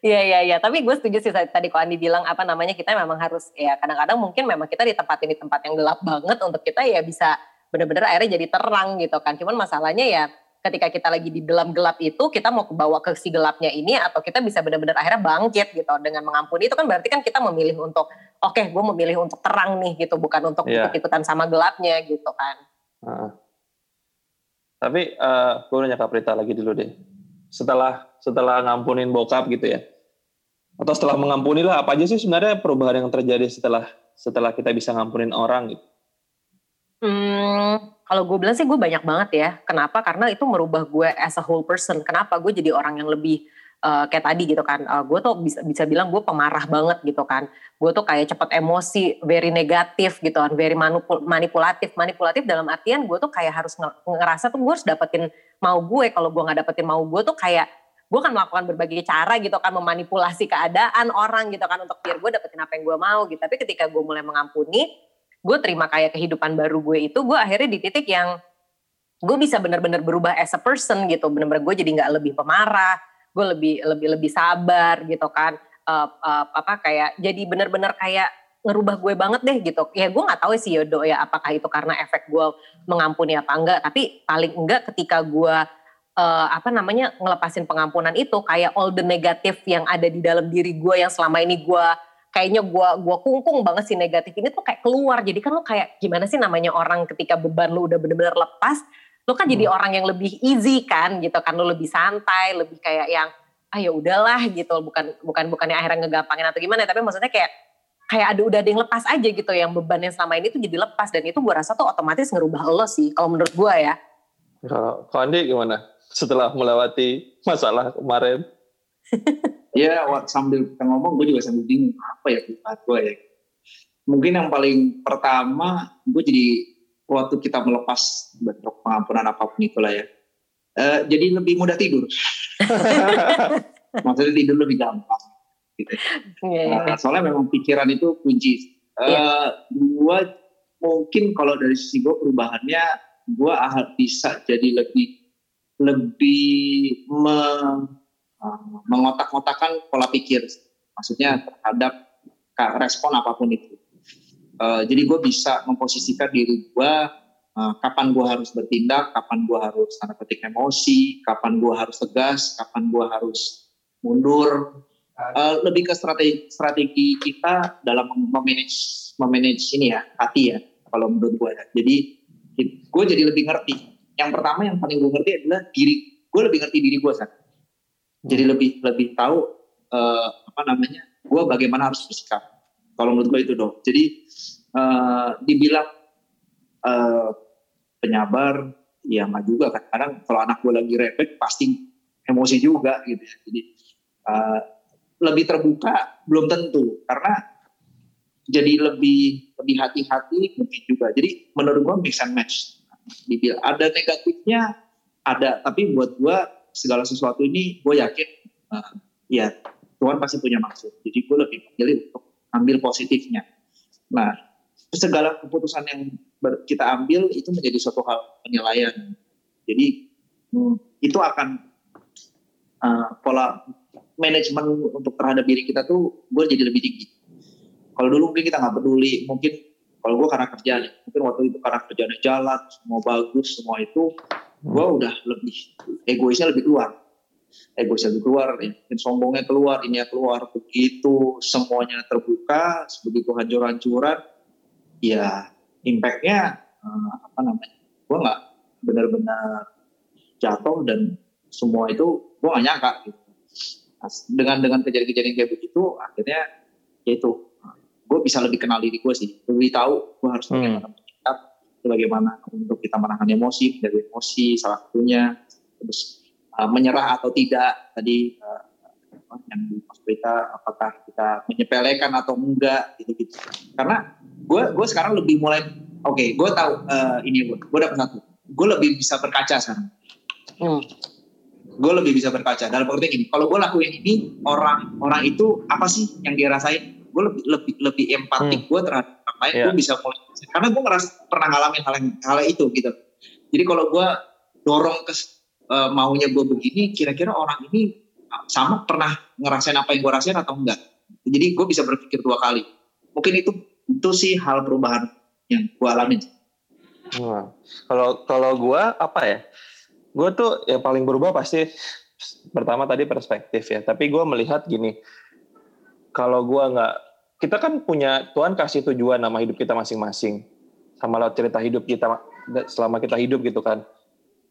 Iya iya iya, tapi gue setuju sih tadi kok Andi bilang apa namanya kita memang harus ya kadang-kadang mungkin memang kita ditempatin di tempat yang gelap banget untuk kita ya bisa bener-bener akhirnya jadi terang gitu kan. Cuman masalahnya ya ketika kita lagi di dalam gelap itu kita mau bawa ke si gelapnya ini atau kita bisa benar-benar akhirnya bangkit gitu dengan mengampuni itu kan berarti kan kita memilih untuk oke okay, gue memilih untuk terang nih gitu bukan untuk yeah. ikut-ikutan sama gelapnya gitu kan. Uh. Tapi uh, gue nanya Kak Prita lagi dulu deh. Setelah setelah ngampunin bokap gitu ya. Atau setelah mengampuni lah apa aja sih sebenarnya perubahan yang terjadi setelah setelah kita bisa ngampunin orang gitu? Hmm, kalau gue bilang sih gue banyak banget ya. Kenapa? Karena itu merubah gue as a whole person. Kenapa? Gue jadi orang yang lebih uh, kayak tadi gitu kan. Uh, gue tuh bisa bisa bilang gue pemarah banget gitu kan. Gue tuh kayak cepat emosi, very negatif gitu kan, very manipul manipulatif. Manipulatif dalam artian gue tuh kayak harus ngerasa tuh gue harus dapetin mau gue. Kalau gue nggak dapetin mau gue tuh kayak gue kan melakukan berbagai cara gitu kan memanipulasi keadaan orang gitu kan untuk biar gue dapetin apa yang gue mau gitu. Tapi ketika gue mulai mengampuni, gue terima kayak kehidupan baru gue itu gue akhirnya di titik yang gue bisa benar-benar berubah as a person gitu. Benar-benar gue jadi nggak lebih pemarah gue lebih lebih lebih sabar gitu kan. Uh, uh, apa kayak jadi benar-benar kayak ngerubah gue banget deh gitu. Ya gue nggak tahu sih Yodo ya apakah itu karena efek gue mengampuni apa enggak. Tapi paling enggak ketika gue uh, apa namanya ngelepasin pengampunan itu kayak all the negatif yang ada di dalam diri gue yang selama ini gue kayaknya gue gua kungkung banget sih negatif ini tuh kayak keluar. Jadi kan lo kayak gimana sih namanya orang ketika beban lo udah bener-bener lepas lo kan hmm. jadi orang yang lebih easy kan gitu kan. Lo lebih santai lebih kayak yang ah ya udahlah gitu. Bukan bukan bukannya akhirnya ngegampangin atau gimana tapi maksudnya kayak kayak ada udah ada yang lepas aja gitu. Yang beban yang selama ini tuh jadi lepas. Dan itu gue rasa tuh otomatis ngerubah lo sih kalau menurut gue ya. Kalau Andi gimana? Setelah melewati masalah kemarin (laughs) ya sambil kita ngomong gue juga sambil bingung apa ya Tuhan gue ya? Mungkin yang paling pertama gue jadi waktu kita melepas bentuk pengampunan apa pun itulah ya. Uh, jadi lebih mudah tidur. (laughs) Maksudnya tidur lebih gampang gitu. Yeah, nah, soalnya memang pikiran itu kunci. Uh, eh, yeah. gue mungkin kalau dari sisi gue perubahannya gue bisa jadi lebih lebih me, mengotak-ngotakan pola pikir, maksudnya terhadap respon apa pun itu. Uh, jadi gue bisa memposisikan diri gue uh, kapan gue harus bertindak, kapan gue harus tanda petik emosi, kapan gue harus tegas, kapan gue harus mundur. Uh, lebih ke strategi strategi kita dalam memanage memanage ini ya hati ya kalau menurut gue ya. Jadi gue jadi lebih ngerti. Yang pertama yang paling gue ngerti adalah diri gue lebih ngerti diri gue saat jadi lebih lebih tahu uh, apa namanya gue bagaimana harus bersikap. Kalau menurut gue itu dong jadi uh, dibilang uh, penyabar ya nggak juga kan. Kadang kalau anak gue lagi repet pasti emosi juga gitu ya. Jadi uh, lebih terbuka belum tentu. Karena jadi lebih lebih hati-hati mungkin juga. Jadi menurut gue mix and match. Dibilang ada negatifnya ada. Tapi buat gue segala sesuatu ini gue yakin uh, ya Tuhan pasti punya maksud. Jadi gue lebih memilih untuk ambil positifnya. Nah, segala keputusan yang kita ambil itu menjadi suatu hal penilaian. Jadi hmm, itu akan uh, pola manajemen untuk terhadap diri kita tuh gue jadi lebih tinggi. Kalau dulu mungkin kita nggak peduli, mungkin kalau gue karena kerjaan, mungkin waktu itu karena kerjaannya jalan, semua bagus, semua itu, gue udah lebih egoisnya lebih keluar, egoisnya lebih keluar, mungkin sombongnya keluar, ini keluar, begitu semuanya terbuka, begitu hancur-hancuran, ya impactnya uh, apa namanya, gue nggak benar-benar jatuh dan semua itu gue gak nyangka gitu. Dengan dengan kejadian-kejadian kayak begitu akhirnya ya itu. Gue bisa lebih kenal diri gue sih. Lebih tahu gue harus bagaimana hmm. bersikap bagaimana untuk kita menahan emosi dari emosi salah satunya terus uh, menyerah atau tidak tadi uh, yang di Berita apakah kita menyepelekan atau enggak gitu gitu. Karena gue gue sekarang lebih mulai oke okay, gue tahu uh, ini gue gue dapat satu gue lebih bisa berkaca sekarang. Hmm. Gue lebih bisa berkaca dalam pengertian gini kalau gue lakuin ini orang orang itu apa sih yang dia rasain gue lebih lebih lebih empatik hmm. gue terhadap orang lain yeah. gue bisa mulai karena gue ngeras pernah ngalamin hal yang hal itu gitu. Jadi kalau gue dorong ke uh, maunya gue begini kira-kira orang ini sama pernah ngerasain apa yang gue rasain atau enggak? Jadi gue bisa berpikir dua kali. Mungkin itu itu sih hal perubahan yang gue alamin. Kalau kalau gue apa ya? Gue tuh yang paling berubah pasti pertama tadi perspektif ya. Tapi gue melihat gini kalau gue nggak kita kan punya Tuhan kasih tujuan nama hidup kita masing-masing. Sama lewat cerita hidup kita selama kita hidup gitu kan.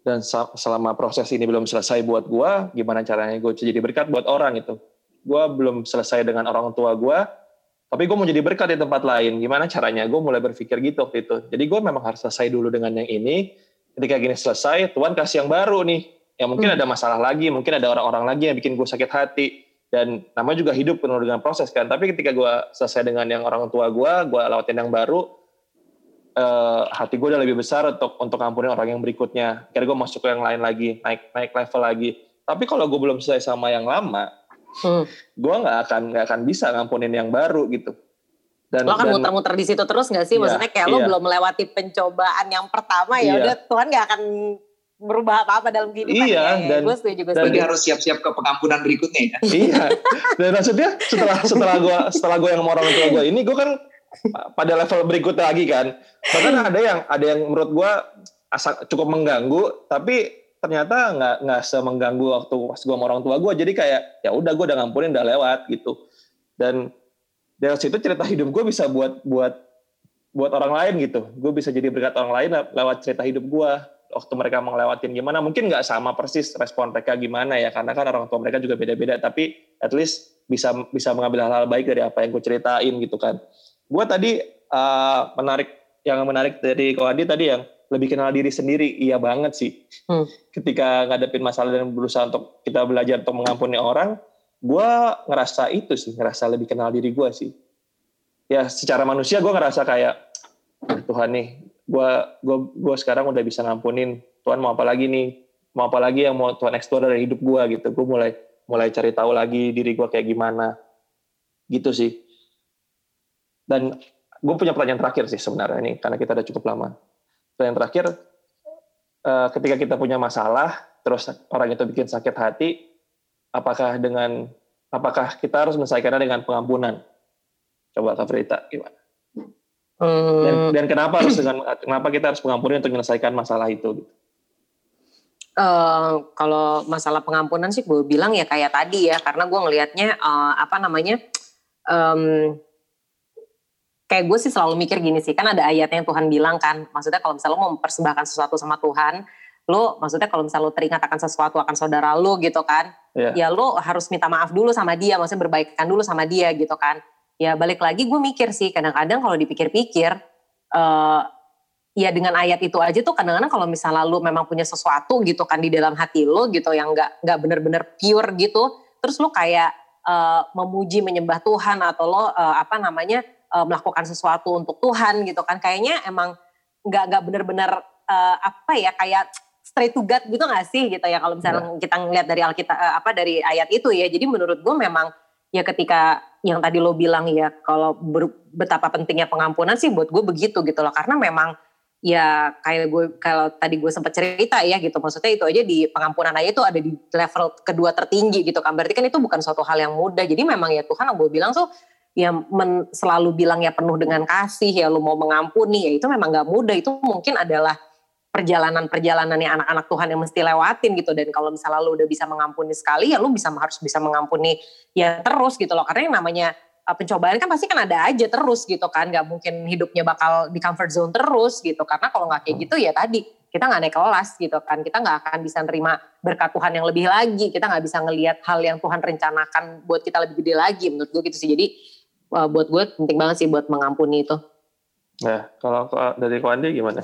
Dan selama proses ini belum selesai buat gue gimana caranya gue jadi berkat buat orang itu gue belum selesai dengan orang tua gue tapi gue mau jadi berkat di tempat lain. Gimana caranya? Gue mulai berpikir gitu waktu itu. Jadi gue memang harus selesai dulu dengan yang ini. Ketika gini selesai Tuhan kasih yang baru nih. Yang mungkin hmm. ada masalah lagi mungkin ada orang-orang lagi yang bikin gue sakit hati dan namanya juga hidup penuh dengan proses kan tapi ketika gue selesai dengan yang orang tua gue gue lewatin yang baru uh, hati gue udah lebih besar untuk untuk ngampunin orang yang berikutnya kira gue masuk ke yang lain lagi naik naik level lagi tapi kalau gue belum selesai sama yang lama hmm. gue nggak akan nggak akan bisa ngampunin yang baru gitu dan, lo kan muter-muter di situ terus gak sih? Iya, Maksudnya kayak iya. lo belum melewati pencobaan yang pertama ya iya. udah Tuhan gak akan merubah apa-apa dalam kehidupan iya, ya. dan, gue setuju, gue setuju. harus siap-siap ke pengampunan berikutnya ya. (laughs) iya. Dan maksudnya setelah setelah gue setelah gue yang mau orang tua gue ini gue kan pada level berikutnya lagi kan. Bahkan ada yang ada yang menurut gue cukup mengganggu tapi ternyata nggak nggak semengganggu waktu pas gue sama orang tua gue jadi kayak ya udah gue udah ngampunin udah lewat gitu dan dari situ cerita hidup gue bisa buat buat buat orang lain gitu gue bisa jadi berkat orang lain lewat cerita hidup gue waktu mereka mengelewatin gimana mungkin nggak sama persis respon mereka gimana ya karena kan orang tua mereka juga beda-beda tapi at least bisa bisa mengambil hal-hal baik dari apa yang gue ceritain gitu kan. Gue tadi uh, menarik yang menarik dari Adi tadi yang lebih kenal diri sendiri iya banget sih. Hmm. ketika ngadepin masalah dan berusaha untuk kita belajar untuk mengampuni orang gue ngerasa itu sih ngerasa lebih kenal diri gue sih. Ya secara manusia gue ngerasa kayak Tuhan nih gue gue gue sekarang udah bisa ngampunin Tuhan mau apa lagi nih? Mau apa lagi yang mau Tuhan eksplor dari hidup gue gitu. Gue mulai mulai cari tahu lagi diri gue kayak gimana. Gitu sih. Dan gue punya pertanyaan terakhir sih sebenarnya ini karena kita udah cukup lama. Pertanyaan terakhir eh, ketika kita punya masalah terus orang itu bikin sakit hati apakah dengan apakah kita harus menyelesaikannya dengan pengampunan? Coba Kak Frita gimana? Hmm. Dan, dan kenapa harus (clears throat) dengan kenapa kita harus pengampunan untuk menyelesaikan masalah itu? Uh, kalau masalah pengampunan sih gue bilang ya kayak tadi ya karena gue ngelihatnya uh, apa namanya um, kayak gue sih selalu mikir gini sih kan ada ayatnya yang Tuhan bilang kan maksudnya kalau misalnya lo mau mempersembahkan sesuatu sama Tuhan lo maksudnya kalau misalnya lo teringat akan sesuatu akan saudara lo gitu kan yeah. ya lo harus minta maaf dulu sama dia maksudnya berbaikan dulu sama dia gitu kan ya balik lagi gue mikir sih kadang-kadang kalau dipikir-pikir uh, ya dengan ayat itu aja tuh kadang-kadang kalau misalnya lo memang punya sesuatu gitu kan di dalam hati lo gitu yang nggak nggak bener-bener pure gitu terus lo kayak uh, memuji menyembah Tuhan atau lo uh, apa namanya uh, melakukan sesuatu untuk Tuhan gitu kan kayaknya emang nggak nggak bener-bener uh, apa ya kayak straight to God gitu gak sih gitu ya kalau misalnya yeah. kita ngeliat dari Alkitab eh, apa dari ayat itu ya. Jadi menurut gue memang ya ketika yang tadi lo bilang ya kalau betapa pentingnya pengampunan sih buat gue begitu gitu loh. Karena memang ya kayak gue kalau tadi gue sempat cerita ya gitu maksudnya itu aja di pengampunan aja itu ada di level kedua tertinggi gitu kan. Berarti kan itu bukan suatu hal yang mudah. Jadi memang ya Tuhan gue bilang tuh ya men, selalu bilang ya penuh dengan kasih ya lu mau mengampuni ya itu memang gak mudah. Itu mungkin adalah perjalanan-perjalanan yang anak-anak Tuhan yang mesti lewatin gitu. Dan kalau misalnya lu udah bisa mengampuni sekali ya lu bisa harus bisa mengampuni ya terus gitu loh. Karena yang namanya uh, pencobaan kan pasti kan ada aja terus gitu kan. Nggak mungkin hidupnya bakal di comfort zone terus gitu. Karena kalau nggak kayak gitu ya tadi kita nggak naik kelas gitu kan. Kita nggak akan bisa nerima berkat Tuhan yang lebih lagi. Kita nggak bisa ngelihat hal yang Tuhan rencanakan buat kita lebih gede lagi. Menurut gue gitu sih. Jadi uh, buat gue penting banget sih buat mengampuni itu. Nah kalau dari Kwandi gimana?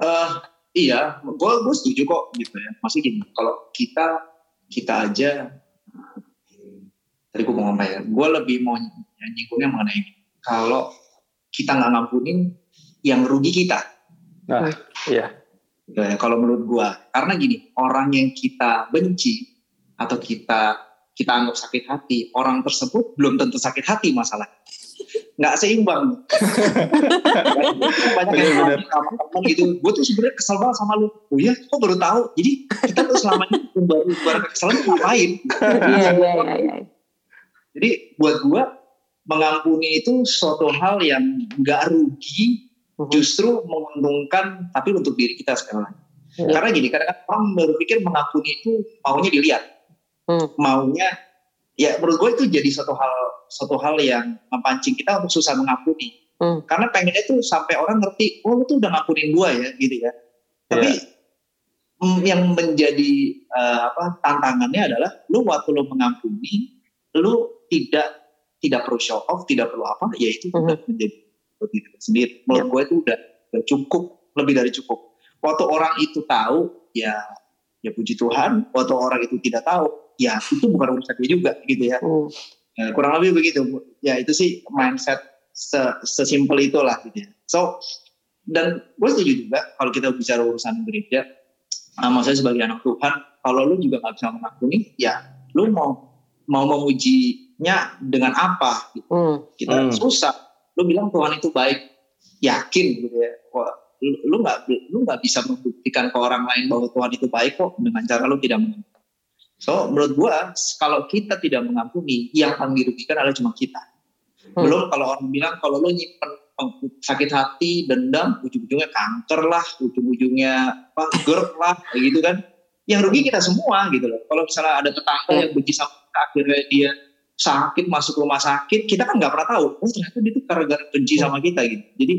Uh, iya, gue gue setuju kok gitu ya. Masih gini, kalau kita kita aja tadi gue mau ngomong ya, gue lebih mau nyinggungnya mengenai ini. Kalau kita nggak ngampunin, yang rugi kita. Nah, iya. Ya, kalau menurut gue, karena gini, orang yang kita benci atau kita kita anggap sakit hati, orang tersebut belum tentu sakit hati masalah. Nggak seimbang. (laughs) Banyak yang teman gitu, gue tuh sebenarnya kesel banget sama lu. Oh iya, kok baru tahu? Jadi kita tuh selama ini baru baru kesel ngapain? Iya, iya, iya. iya. Jadi buat gue mengampuni itu suatu hal yang nggak rugi, mhm. justru menguntungkan, tapi untuk diri kita sekarang. Hmm. Karena gini, kadang-kadang orang berpikir mengampuni itu maunya dilihat, hmm. maunya ya menurut gue itu jadi suatu hal suatu hal yang memancing kita untuk susah mengampuni. Hmm. Karena pengennya itu sampai orang ngerti, oh lu tuh udah ngampunin gue ya, gitu ya. Tapi yeah. yang menjadi uh, apa tantangannya adalah lu waktu lu mengampuni, lu tidak tidak perlu show off, tidak perlu apa, ya itu sudah uh-huh. menjadi diri sendiri. Menurut yeah. gue itu udah, udah cukup, lebih dari cukup. Waktu orang itu tahu, ya ya puji Tuhan. Waktu orang itu tidak tahu, ya itu bukan urusan dia juga, gitu ya. Uh. Ya kurang lebih begitu. Ya itu sih mindset se sesimpel itulah, gitu ya. So dan gue setuju juga kalau kita bicara urusan gereja, nah, maksudnya sebagai anak Tuhan, kalau lu juga nggak bisa mengampuni, ya lu mau mau memuji nya dengan apa gitu. Hmm. Kita hmm. susah. Lu bilang Tuhan itu baik, yakin gitu ya. Wah, lu nggak lu nggak bisa membuktikan ke orang lain bahwa Tuhan itu baik kok dengan cara lu tidak mengampuni. So menurut gua kalau kita tidak mengampuni, yang paling dirugikan adalah cuma kita. Hmm. Belum kalau orang bilang kalau lu nyimpen sakit hati, dendam, ujung-ujungnya kanker lah, ujung-ujungnya apa, GERD lah, kayak gitu kan. Yang rugi kita semua gitu loh. Kalau misalnya ada tetangga yang benci sama kita, akhirnya dia sakit masuk rumah sakit kita kan nggak pernah tahu oh ternyata dia tuh gara-gara benci sama kita gitu jadi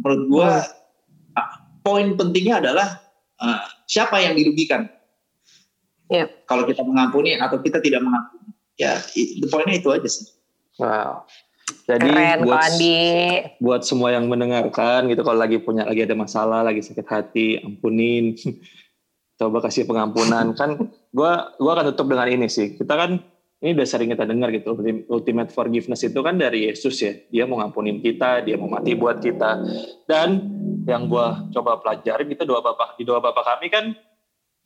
menurut gua hmm. poin pentingnya adalah uh, siapa yang dirugikan yeah. kalau kita mengampuni atau kita tidak mengampuni. Ya poinnya itu aja sih. Wow. Jadi Keren, buat Andi. buat semua yang mendengarkan gitu kalau lagi punya lagi ada masalah lagi sakit hati ampunin. (laughs) Coba kasih pengampunan. Kan gua gua akan tutup dengan ini sih. Kita kan ini udah sering kita dengar gitu ultimate forgiveness itu kan dari Yesus ya. Dia mau ngampunin kita dia mau mati buat kita. Dan yang gue coba pelajarin itu doa bapak di doa bapak kami kan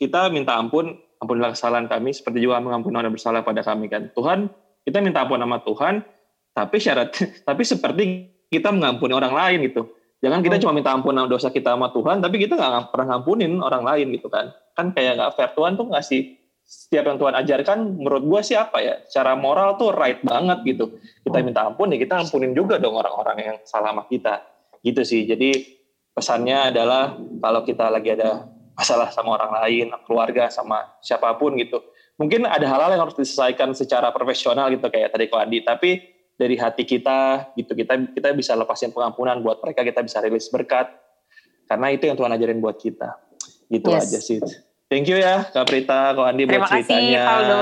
kita minta ampun ampunilah kesalahan kami seperti juga mengampuni orang bersalah pada kami kan. Tuhan kita minta ampun sama Tuhan tapi syarat (laughs) tapi seperti kita mengampuni orang lain gitu. Jangan kita hmm. cuma minta ampun dosa kita sama Tuhan tapi kita nggak pernah ngampunin orang lain gitu kan. Kan kayak nggak fair. Tuhan tuh ngasih setiap yang Tuhan ajarkan menurut gue sih apa ya cara moral tuh right banget gitu. Kita minta ampun ya kita ampunin juga dong orang-orang yang salah sama kita. Gitu sih. Jadi pesannya adalah kalau kita lagi ada masalah sama orang lain keluarga sama siapa pun gitu mungkin ada hal-hal yang harus diselesaikan secara profesional gitu kayak tadi Ko Andi tapi dari hati kita gitu kita kita bisa lepasin pengampunan buat mereka kita bisa rilis berkat karena itu yang Tuhan ajarin buat kita gitu yes. aja sih Thank you ya Kak Prita, Kak Andi Terima buat ceritanya. Terima kasih Faldo.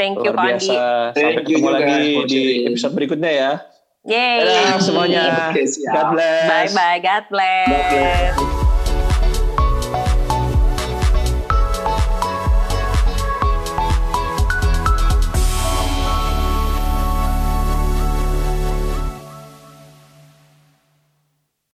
Thank you Kak Andi. Sampai ketemu lagi di episode berikutnya ya. Yeay. Dadah semuanya. God bless. Bye bye. God bless. God bless.